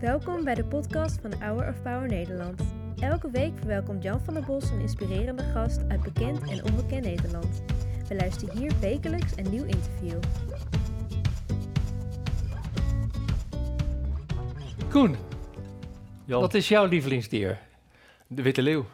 Welkom bij de podcast van Hour of Power Nederland. Elke week verwelkomt Jan van der Bos een inspirerende gast uit bekend en onbekend Nederland. We luisteren hier wekelijks een nieuw interview. Koen, Jan, wat is jouw lievelingsdier? de Witte Leeuw.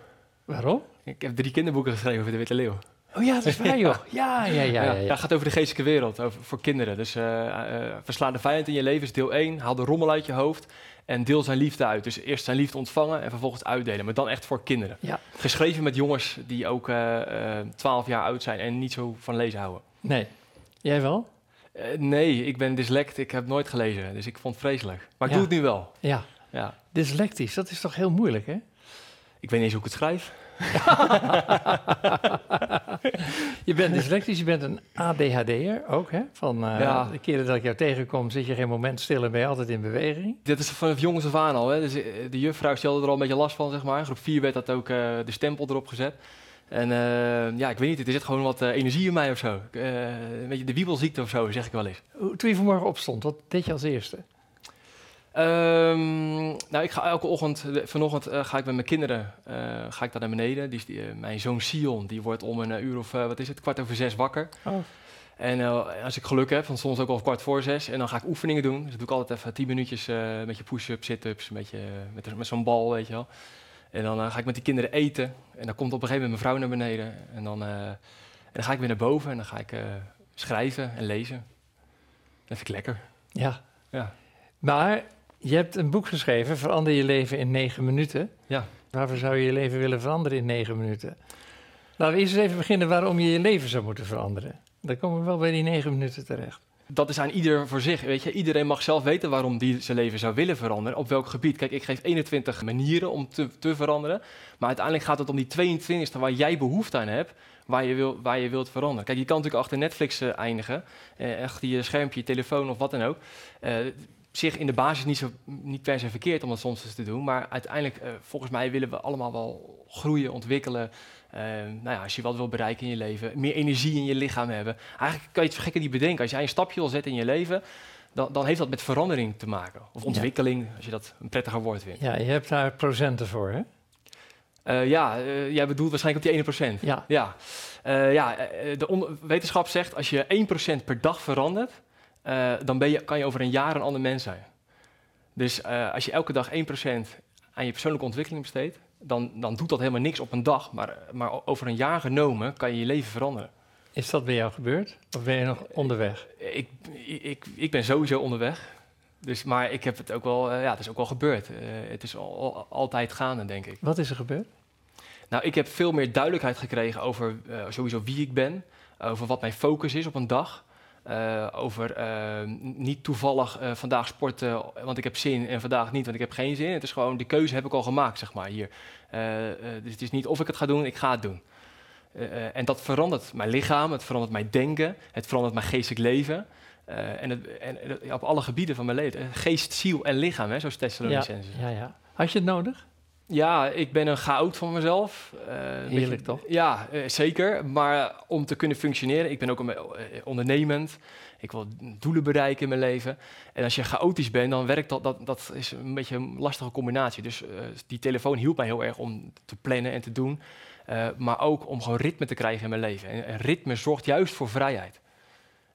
Waarom? Ik heb drie kinderboeken geschreven over de Witte Leeuw. Oh ja, dat is waar joh. Ja, ja, ja. ja, Ja, het gaat over de geestelijke wereld, over, voor kinderen. Dus eh eh, versla de vijand in je leven is deel 1. Haal de rommel uit je hoofd en deel zijn liefde uit. Dus eerst zijn liefde ontvangen en vervolgens uitdelen. Maar dan echt voor kinderen. Ja. Geschreven met jongens die ook eh, eh, 12 jaar oud zijn en niet zo van lezen houden. Nee. Jij wel? Eh, nee, ik ben dyslect. Ik heb nooit gelezen. Dus ik vond het vreselijk. Maar ik Ja. doe het nu wel. Ja. Ja. Dyslectisch, dat is toch heel moeilijk, hè? Ik weet niet eens hoe ik het schrijf. Je bent dyslectisch, je bent een ADHD'er ook, hè? Van eh, Ja. de keren dat ik jou tegenkom, zit je geen moment stil en ben je altijd in beweging. Dit is vanaf jongens af aan al. Hè. Dus, eh, de juffrouw stelde er al een beetje last van, zeg maar. Groep 4 werd dat ook eh, de stempel erop gezet. En ja, ik weet niet, er zit gewoon wat energie in mij of zo. Een beetje de wiebelziekte of zo, zeg ik wel eens. Toen je vanmorgen opstond, wat deed je als eerste? Ehm, nou, ik ga elke ochtend, vanochtend eh, ga ik met mijn kinderen eh, ga ik daar naar beneden. Die, eh, mijn zoon Sion, die wordt om een uur of, wat is het, kwart over zes wakker. Oh. En als ik geluk heb, dan soms ook al kwart voor zes. En dan ga ik oefeningen doen. Dus dat doe ik altijd even tien minuutjes met je push-ups, sit-ups, een beetje, eh, met, met zo'n bal, weet je wel. En dan ga ik met die kinderen eten. En dan komt op een gegeven moment mijn vrouw naar beneden. En dan, en dan ga ik weer naar boven en dan ga ik schrijven en lezen. Dat vind ik lekker. Ja. Ja. Maar je hebt een boek geschreven, Verander je leven in negen minuten. Ja. Waarvoor zou je je leven willen veranderen in negen minuten? Laten we eerst eens even beginnen waarom je je leven zou moeten veranderen. Dan komen we wel bij die negen minuten terecht. dat is aan ieder voor zich. Weet je, iedereen mag zelf weten waarom die zijn leven zou willen veranderen. Op welk gebied. Kijk, ik geef 21 manieren om te, te veranderen. Maar uiteindelijk gaat het om die 22e waar jij behoefte aan hebt. Waar je, wil, waar je wilt veranderen. Kijk, je kan natuurlijk achter Netflix eh, eindigen. eh, achter je schermpje, je telefoon of wat dan ook. Eh, zich in de basis niet, zo, niet per se verkeerd om dat soms eens te doen. Maar uiteindelijk, eh, volgens mij, willen we allemaal wel groeien, ontwikkelen. Eh, nou ja, als je wat wil bereiken in je leven, meer energie in je lichaam hebben. Eigenlijk kan je het gekke niet bedenken. Als jij een stapje wil zetten in je leven, dan, dan heeft dat met verandering te maken. Of ontwikkeling, als je dat een prettiger woord vindt. Ja, je hebt daar procenten voor, hè? Eh, ja, eh, jij bedoelt waarschijnlijk op die 1%. Ja. Ja, ja eh, de wetenschap zegt als je 1% per dag verandert, eh, dan ben je, kan je over een jaar een ander mens zijn. Dus eh, als je elke dag 1% aan je persoonlijke ontwikkeling besteedt, dan, dan doet dat helemaal niks op een dag. Maar, maar over een jaar genomen kan je je leven veranderen. Is dat bij jou gebeurd? Of ben je nog onderweg? Ik, ik, ik ben sowieso onderweg. Dus, maar ik heb het ook wel, eh, ja, het is ook wel gebeurd. Eh, het is al, al- altijd gaande, denk ik. Wat is er gebeurd? Nou, ik heb veel meer duidelijkheid gekregen over eh, sowieso wie ik ben, over wat mijn focus is op een dag. Eh, over eh, niet toevallig eh, vandaag sporten, want ik heb zin en vandaag niet, want ik heb geen zin. Het is gewoon, de keuze heb ik al gemaakt, zeg maar, hier. Eh, dus het is niet of ik het ga doen, ik ga het doen. En dat verandert mijn lichaam, het verandert mijn denken, het verandert mijn geestelijk leven. En, het, en op alle gebieden van mijn leven. Geest, ziel en lichaam, hè, zoals Thessalonicense. ja, ja. Had je het nodig? Ja, ik ben een chaot van mezelf. Een Heerlijk, beetje- toch? Ja, eh, zeker. Maar om te kunnen functioneren, ik ben ook een, eh, ondernemend. Ik wil doelen bereiken in mijn leven. En als je chaotisch bent, dan werkt dat, dat, dat is een beetje een lastige combinatie. Dus die telefoon hielp mij heel erg om te plannen en te doen. Maar ook om gewoon ritme te krijgen in mijn leven. En, en ritme zorgt juist voor vrijheid.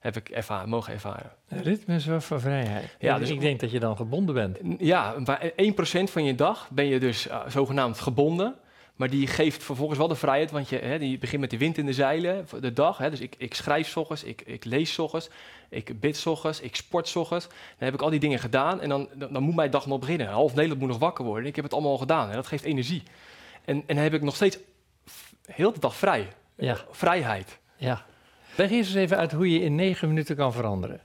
Heb ik ervaren, mogen ervaren. Ritme zorgt voor vrijheid. Ja, dus- ik denk dat je dan gebonden bent. Ja, maar 1% van je dag ben je dus eh, zogenaamd gebonden. Maar die geeft vervolgens wel de vrijheid, want je, hè, die begint met de wind in de zeilen voor de dag. Hè, dus ik, ik schrijf ochtends, ik, ik lees ochtends, ik bid ochtends, ik sport ochtends. Dan heb ik al die dingen gedaan en dan, dan, dan moet mijn dag nog beginnen. Half Nederland moet nog wakker worden. Ik heb het allemaal al gedaan en dat geeft energie. En, en dan heb ik nog steeds heel de dag vrij. Ja, Vrijheid. ja. Leg eerst eens even uit hoe je in negen minuten kan veranderen.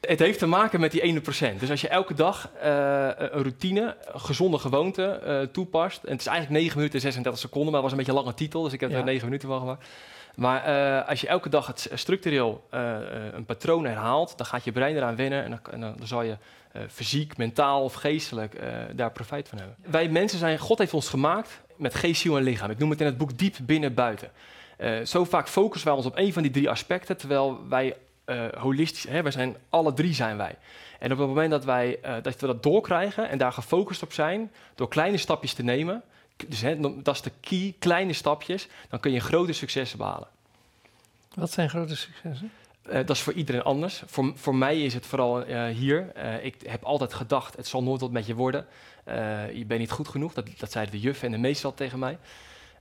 Het heeft te maken met die ene procent. Dus als je elke dag eh, een routine, een gezonde gewoonte eh, toepast. En het is eigenlijk 9 minuten en 36 seconden, maar het was een beetje een lange titel, dus ik heb Ja. er 9 minuten van gemaakt. Maar eh, als je elke dag het structureel een patroon herhaalt, dan gaat je brein eraan wennen en dan, en dan zal je fysiek, mentaal of geestelijk daar profijt van hebben. Wij mensen zijn, God heeft ons gemaakt met geest, ziel en lichaam. Ik noem het in het boek diep, binnen, buiten. Eh, zo vaak focussen wij ons op één van die drie aspecten, terwijl wij eh, holistisch. Hè? Wij zijn, alle drie zijn wij. En op het moment dat, wij, eh, dat we dat doorkrijgen en daar gefocust op zijn, door kleine stapjes te nemen, dus hè, dat is de key, kleine stapjes, dan kun je grote successen behalen. Wat zijn grote successen? Dat is voor iedereen anders. Voor, voor mij is het vooral hier. Ik heb altijd gedacht, het zal nooit wat met je worden. Je bent niet goed genoeg. Dat, dat zeiden de juffen en de meester al tegen mij.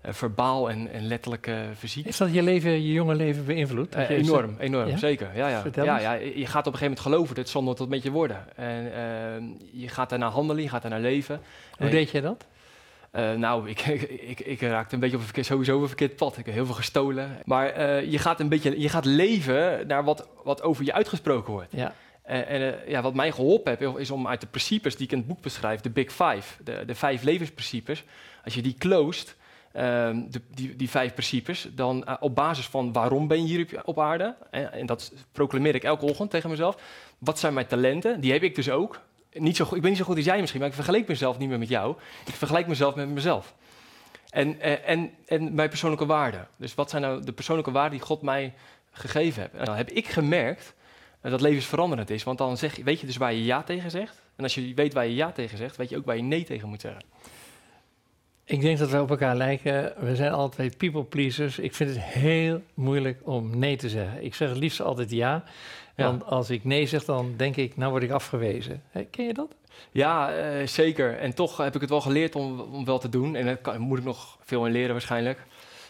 Eh, verbaal en, en letterlijk eh, fysiek. Heeft dat je leven, je jonge leven beïnvloed? Eh, Dat enorm, enorm, Ja? zeker. Ja, ja. Vertel ja, ja, je gaat op een gegeven moment geloven, zal nooit wat met je worden. En eh, je gaat daarna handelen, je gaat daarna leven. Hoe Eh, deed je dat? nou, ik, ik, ik raakte een beetje op een verkeerd, sowieso op een verkeerd pad. Ik heb heel veel gestolen. Maar je gaat een beetje, je gaat leven naar wat, wat over je uitgesproken wordt. Ja. En ja, wat mij geholpen heeft, is om uit de principes die ik in het boek beschrijf, de Big Five, de, de vijf levensprincipes, als je die closed, ehm, de, die, die vijf principes, dan eh, op basis van waarom ben je hier op, aarde, en, en dat proclameer ik elke ochtend tegen mezelf, wat zijn mijn talenten, die heb ik dus ook. Niet zo goed, ik ben niet zo goed als jij misschien, maar ik vergelijk mezelf niet meer met jou. Ik vergelijk mezelf met mezelf. En, eh, en, en mijn persoonlijke waarden. Dus wat zijn nou de persoonlijke waarden die God mij gegeven heeft? Dan heb ik gemerkt dat levensveranderend is. Want dan zeg, weet je dus waar je ja tegen zegt. En als je weet waar je ja tegen zegt, weet je ook waar je nee tegen moet zeggen. Ik denk dat we op elkaar lijken. We zijn altijd people pleasers. Ik vind het heel moeilijk om nee te zeggen. Ik zeg het liefst altijd ja. Ja. Want als ik nee zeg, dan denk ik, nou word ik afgewezen. Ken je dat? Ja, eh, zeker. En toch heb ik het wel geleerd om, om wel te doen. En daar kan- moet ik nog veel in leren waarschijnlijk.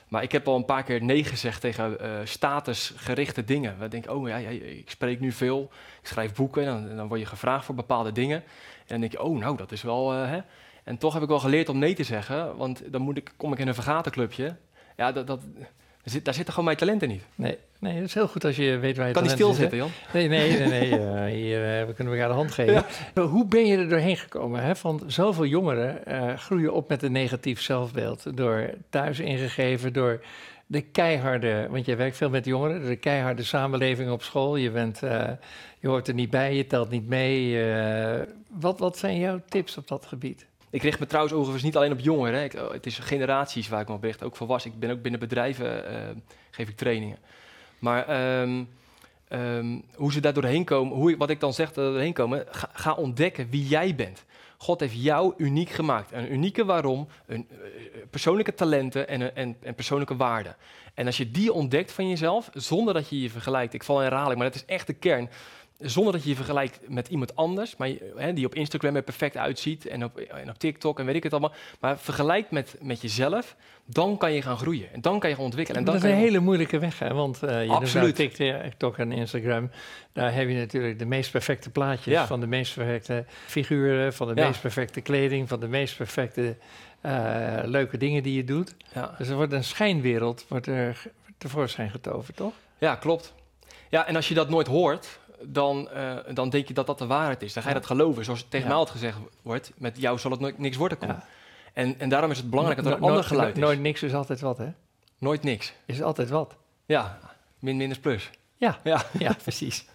Maar ik heb al een paar keer nee gezegd tegen eh, statusgerichte dingen. We denken, oh ja, ja, ik spreek nu veel. Ik schrijf boeken en dan, dan word je gevraagd voor bepaalde dingen. En dan denk je, oh nou, dat is wel... eh, hè. En toch heb ik wel geleerd om nee te zeggen. Want dan moet ik, kom ik in een vergaderclubje. Ja, dat, dat, daar, zit, daar zitten gewoon mijn talenten niet. Nee, nee, het is heel goed als je weet waar je Ik kan niet stilzitten, Jan. Nee, nee, nee. nee eh, hier, eh, we kunnen elkaar de hand geven. Hoe ben je er doorheen gekomen? Hè? Van zoveel jongeren eh, groeien op met een negatief zelfbeeld. Door thuis ingegeven, door de keiharde... Want jij werkt veel met jongeren. De keiharde samenleving op school. Je, bent, je hoort er niet bij, je telt niet mee. wat, wat zijn jouw tips op dat gebied? Ik richt me trouwens overigens niet alleen op jongeren. Hè. Oh, het is generaties waar ik me op richt, ook volwassen. Ik ben ook binnen bedrijven, eh, geef ik trainingen. Maar ehm, ehm, hoe ze daar doorheen komen, hoe, wat ik dan zeg dat doorheen komen, ga, ontdekken wie jij bent. God heeft jou uniek gemaakt. Een unieke waarom, een, eh, persoonlijke talenten en, en, en persoonlijke waarden. En als je die ontdekt van jezelf, zonder dat je je vergelijkt, ik val in herhaling, maar dat is echt de kern. Zonder dat je je vergelijkt met iemand anders, maar hè, die op Instagram er perfect uitziet en op, en op TikTok en weet ik het allemaal. Maar vergelijk met, met jezelf, dan kan je gaan groeien. En dan kan je gaan ontwikkelen. En dan dat is een hele moeilijke weg, hè? want eh je Absoluut. nou TikTok en Instagram. Daar heb je natuurlijk de meest perfecte plaatjes Ja. van de meest perfecte figuren, van de Ja. meest perfecte kleding, van de meest perfecte eh, leuke dingen die je doet. ja. Dus er wordt een schijnwereld wordt er tevoorschijn getoverd, toch? Ja, klopt. Ja, en als je dat nooit hoort, dan, eh, dan denk je dat dat de waarheid is. Dan ga je Ja. dat geloven. Zoals tegen mij altijd gezegd wordt, met jou zal het nooit niks worden. Koen. Ja. En, en daarom is het belangrijk dat er een No- ander geluid is. Nooit niks is altijd wat, hè? Nooit niks. Is altijd wat. Ja, min minus plus. Ja. Ja, Ja, precies.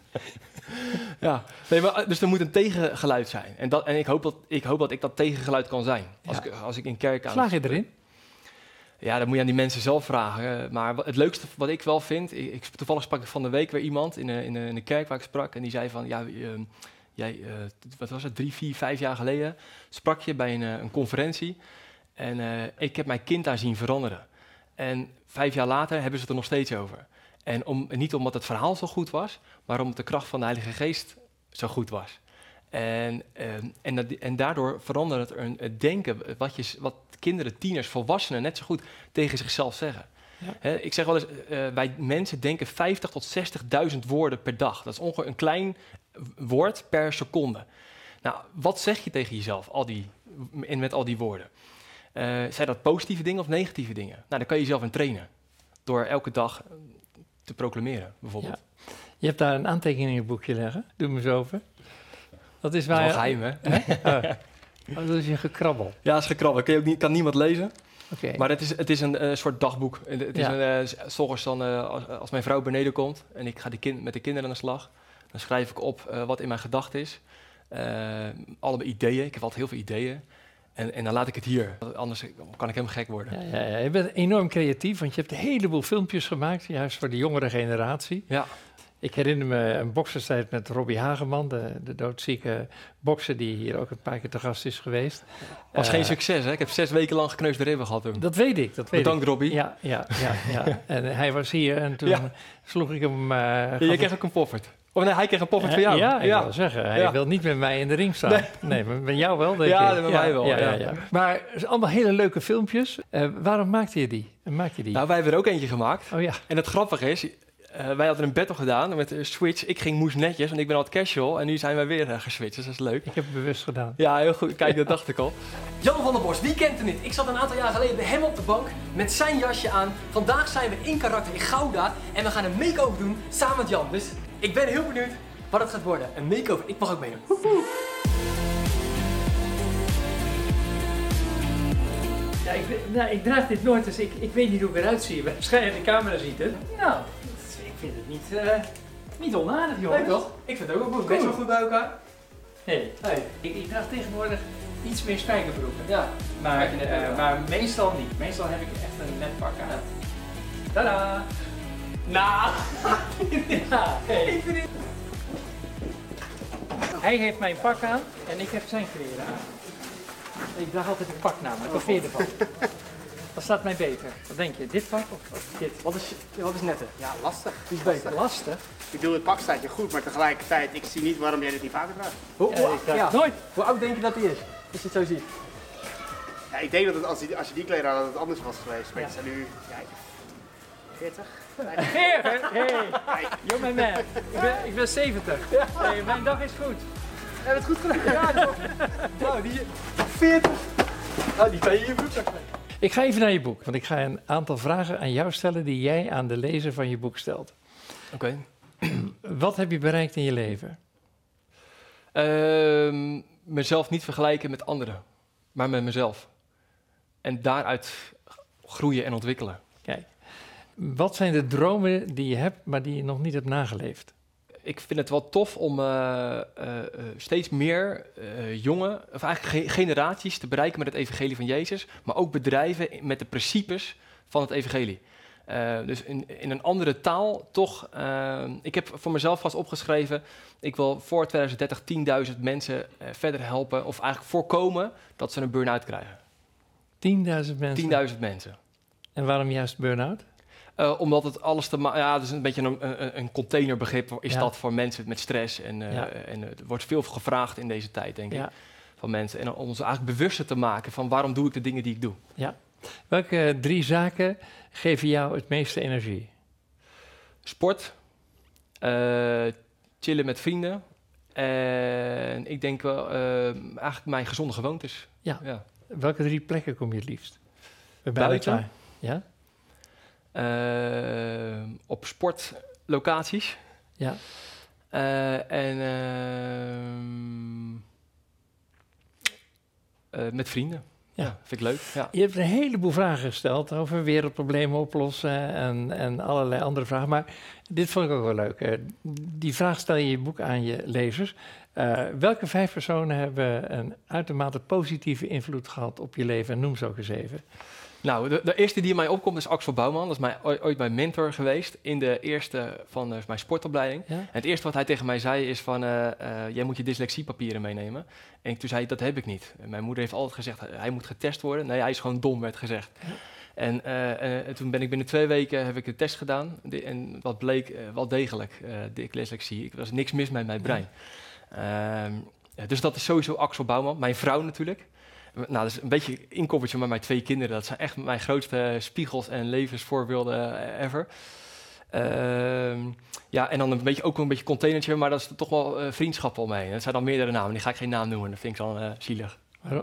ja. Nee, maar, eh, dus er moet een tegengeluid zijn. En, dat, en ik, hoop dat, ik hoop dat ik dat tegengeluid kan zijn. Als, Ja. ik, als ik in kerk aan... Slaag je erin? Ja, dat moet je aan die mensen zelf vragen. Eh, Maar het leukste wat ik wel vind... Ik, toevallig sprak ik van de week weer iemand in de, in, de, in de kerk waar ik sprak. En die zei van... Ja, ehm, jij, eh, wat was het, drie, vier, vijf jaar geleden... sprak je bij een, eh, een conferentie. En eh, ik heb mijn kind daar zien veranderen. En vijf jaar later hebben ze het er nog steeds over. En om, niet omdat het verhaal zo goed was... maar omdat de kracht van de Heilige Geest zo goed was. En, ehm, en, dat, en daardoor verandert het denken... Wat, je, wat kinderen, tieners, volwassenen net zo goed tegen zichzelf zeggen. Ja. Ik zeg wel eens, eh, wij mensen denken 50 tot 60.000 woorden per dag. Dat is ongeveer een klein woord per seconde. Nou, wat zeg je tegen jezelf al die, en met al die woorden? Eh, zijn dat positieve dingen of negatieve dingen? Nou, daar kan je jezelf in trainen. Door elke dag eh, te proclameren, bijvoorbeeld. Je hebt daar een aantekening in je boekje leggen. Doe me eens over. Dat is Dat waar... geheim, hè? Oh. Oh, dat is je gekrabbel. Ja, is gekrabbel. Kan, je ook niet, kan niemand lezen. Oké. Maar het is, het is een eh, soort dagboek. Het is Ja. een, eh, dan, eh, als, als mijn vrouw beneden komt en ik ga die kind, met de kinderen aan de slag, dan schrijf ik op wat in mijn gedachten is. Allemaal ideeën. Ik heb altijd heel veel ideeën. En, en dan laat ik het hier. Anders kan ik helemaal gek worden. Ja, ja, ja. Je bent enorm creatief, want je hebt een heleboel filmpjes gemaakt, juist voor de jongere generatie. Ja. Ik herinner me een bokserstijd met Robbie Hageman, de, de doodzieke bokser die hier ook een paar keer te gast is geweest. Was Eh, geen succes, hè? Ik heb zes weken lang gekneusde ribben gehad toen. Dat weet ik, dat weet Bedankt, ik. Robbie. Ja, ja, ja, ja. En hij was hier en toen Ja. sloeg ik hem... eh, Ja, gaf jij ik- kreeg ook een poffert. Of nee, hij kreeg een poffert Eh, van jou. Ja, ik wil zeggen, hij Ja. wil niet met mij in de ring staan. Nee. Nee, maar met jou wel, denk Ja, ik. met mij wel, Ja, ja, ja. ja. Maar het zijn allemaal hele leuke filmpjes. Eh, waarom maakte je die? Maak je die? Nou, wij hebben er ook eentje gemaakt. oh ja, En het grappige is, eh, wij hadden een battle gedaan met de Switch. Ik ging moes netjes, want ik ben altijd casual. En nu zijn wij weer eh, geswitcht, dus dat is leuk. ik heb het bewust gedaan. Ja, heel goed. Kijk, dat dacht ik al. Jan van der Bos, wie kent hem niet? Ik zat een aantal jaar geleden bij hem op de bank met zijn jasje aan. Vandaag zijn we in karakter in Gouda en we gaan een make-over doen samen met Jan. Dus ik ben heel benieuwd wat het gaat worden. Een make-over. Ik mag ook meedoen. Woehoe. Ja, ik, nou, ik draag dit nooit, dus ik, ik weet niet hoe ik eruit zie. Waarschijnlijk de camera ziet het. Nou, vind het niet, eh, niet onaardig, jongens. Leuk toch? Ik vind het ook wel goed. Best wel goed bij elkaar. Nee, Hey. ik, ik draag tegenwoordig iets meer spijkerbroeken. Ja. Maar, eh, maar meestal niet. Meestal heb ik echt een net pak aan. Tada! Nou. Ja, hey. Hij heeft mijn pak aan en ik heb zijn kleren aan. Ik draag altijd een pak namelijk. Wat vind je ervan? Wat staat mij beter? Wat denk je? Dit pak of, of dit? Wat is, wat is netter? Ja, lastig. Die is beter. Lastig. Ik bedoel, het pak staat je goed, maar tegelijkertijd, ik zie niet waarom jij dit niet vaker draagt. Hoe, Ja, draag ja. nooit. Hoe oud denk je dat hij is? Als je het zo ziet. Ja, ik denk dat het, als, je, als je die kleren had, dat het anders was geweest. Maar Ja. je zijn nu, ja, 40. Heer, hey, you're my man. Ik ben, ik ben 70. Hey, mijn dag is goed. Heb je het goed gedaan? Ja? Nou, die 40. Nou, die kan je in je broekzak leggen. Ik ga even naar je boek, want ik ga een aantal vragen aan jou stellen die jij aan de lezer van je boek stelt. Oké. Wat heb je bereikt in je leven? Ehm, mezelf niet vergelijken met anderen, maar met mezelf. En daaruit groeien en ontwikkelen. Kijk, wat zijn de dromen die je hebt, maar die je nog niet hebt nageleefd? Ik vind het wel tof om eh, eh, eh, steeds meer eh, jonge, of eigenlijk ge- generaties te bereiken met het evangelie van Jezus, maar ook bedrijven met de principes van het evangelie. Dus in, in een andere taal toch. ik heb voor mezelf vast opgeschreven. Ik wil voor 2030 10.000 mensen verder helpen. Of eigenlijk voorkomen dat ze een burn-out krijgen. 10.000 mensen. 10.000 mensen. En waarom juist burn-out? Eh, omdat het alles te maken... Ja, het is een beetje een, een, een containerbegrip is Ja. dat voor mensen met stress. En, eh, Ja. en er wordt veel gevraagd in deze tijd, denk ik, Ja. van mensen. En om ons eigenlijk bewuster te maken van waarom doe ik de dingen die ik doe. Welke drie zaken geven jou het meeste energie? Sport, eh, chillen met vrienden. En ik denk wel eh, eigenlijk mijn gezonde gewoontes. Ja. ja. Welke drie plekken kom je het liefst? Bijna Buiten? Ja? Eh, op sportlocaties. Ja. Eh, en ehm, eh, met vrienden. Ja. Ja. vind ik leuk. Ja. Je hebt een heleboel vragen gesteld over wereldproblemen oplossen en, en allerlei andere vragen. Maar dit vond ik ook wel leuk. Die vraag stel je in je boek aan je lezers. Welke vijf personen hebben een uitermate positieve invloed gehad op je leven? En noem ze ook eens even. Nou, de, de eerste die in mij opkomt is Axel Bouwman. Dat is mij, ooit mijn mentor geweest in de eerste van eh, mijn sportopleiding. Ja? En het eerste wat hij tegen mij zei is van, eh, eh, jij moet je dyslexiepapieren meenemen. En ik, toen zei ik, dat heb ik niet. En mijn moeder heeft altijd gezegd, hij- moet getest worden. Nee, hij is gewoon dom, werd gezegd. En, en toen ben ik binnen twee weken heb ik de test gedaan. De- en wat bleek, wel degelijk, eh de dyslexie. Er was niks mis met mijn brein. Ehm, dus dat is sowieso Axel Bouwman. Mijn vrouw natuurlijk. Nou, dat is een beetje een inkoppertje, maar mijn twee kinderen, dat zijn echt mijn grootste spiegels en levensvoorbeelden eh, ever. Ehm, ja, en dan een beetje, ook een beetje containertje, maar dat is toch wel eh, vriendschap omheen. Dat zijn dan meerdere namen, die ga ik geen naam noemen, dat vind ik dan eh, zielig.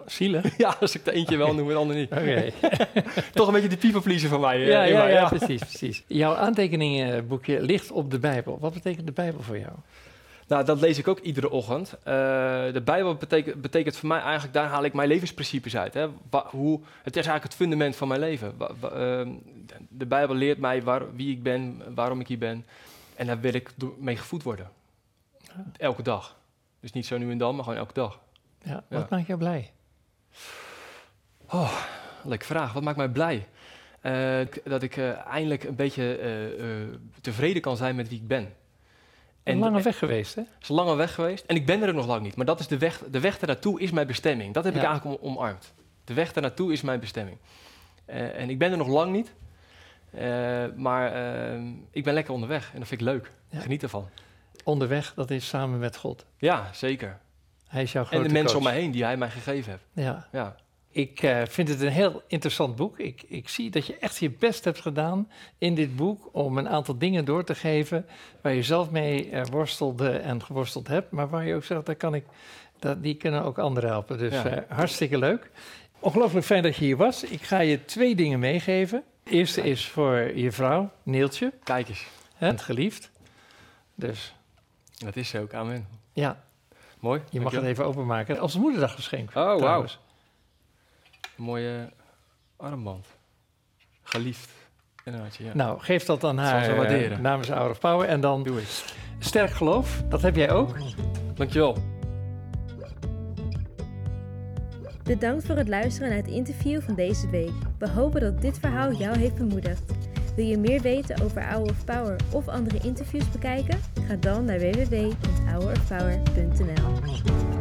Zielig? ja, als ik de eentje wel noem en de ander niet. Oké. toch een beetje de people van mij. eh, ja, ja, mij, ja, precies, precies. Jouw aantekeningenboekje ligt op de Bijbel. Wat betekent de Bijbel voor jou? Nou, dat lees ik ook iedere ochtend. Eh, de Bijbel betekent, betekent voor mij eigenlijk, daar haal ik mijn levensprincipes uit. Hè. Wa- hoe, het is eigenlijk het fundament van mijn leven. Wa- wa- ehm, de Bijbel leert mij waar, wie ik ben, waarom ik hier ben. En daar wil ik mee gevoed worden. Elke dag. Dus niet zo nu en dan, maar gewoon elke dag. Ja, wat Ja. maakt jou blij? Leuke vraag. Wat maakt mij blij? Eh, dat ik eh, eindelijk een beetje tevreden kan zijn met wie ik ben. Een lange weg geweest, hè? Het is een lange weg geweest. En ik ben er ook nog lang niet. Maar dat is de weg, de weg ernaartoe is mijn bestemming. Dat heb ik eigenlijk om- omarmd. De weg ernaartoe is mijn bestemming. Eh, en ik ben er nog lang niet. Eh, maar eh, ik ben lekker onderweg. En dat vind ik leuk. Ja. Geniet ervan. Onderweg, dat is samen met God. Ja, zeker. Hij is jouw grote En de mensen coach. om mij heen die hij mij gegeven heeft. Ja. Ja. Ik eh, vind het een heel interessant boek. Ik, ik zie dat je echt je best hebt gedaan in dit boek om een aantal dingen door te geven waar je zelf mee eh, worstelde en geworsteld hebt, maar waar je ook zegt, daar kan ik, dat, die kunnen ook anderen helpen. Dus Ja. eh, hartstikke leuk. Ongelooflijk fijn dat je hier was. Ik ga je twee dingen meegeven. De eerste is voor je vrouw, Neeltje, Kijk eens. hè, en geliefd. Dus Dat is ze ook. Amen. ja, Mooi. je mag het even openmaken als moederdaggeschenk. Oh, wauw. Mooie armband. Geliefd. Inderdaad, ja. Nou, geef dat aan haar ze eh, waarderen. namens Hour of Power. En dan Doe ik. sterk geloof, dat heb jij ook. Dankjewel. Bedankt voor het luisteren naar het interview van deze week. We hopen dat dit verhaal jou heeft bemoedigd. Wil je meer weten over Hour of Power of andere interviews bekijken? Ga dan naar www.hourofpower.nl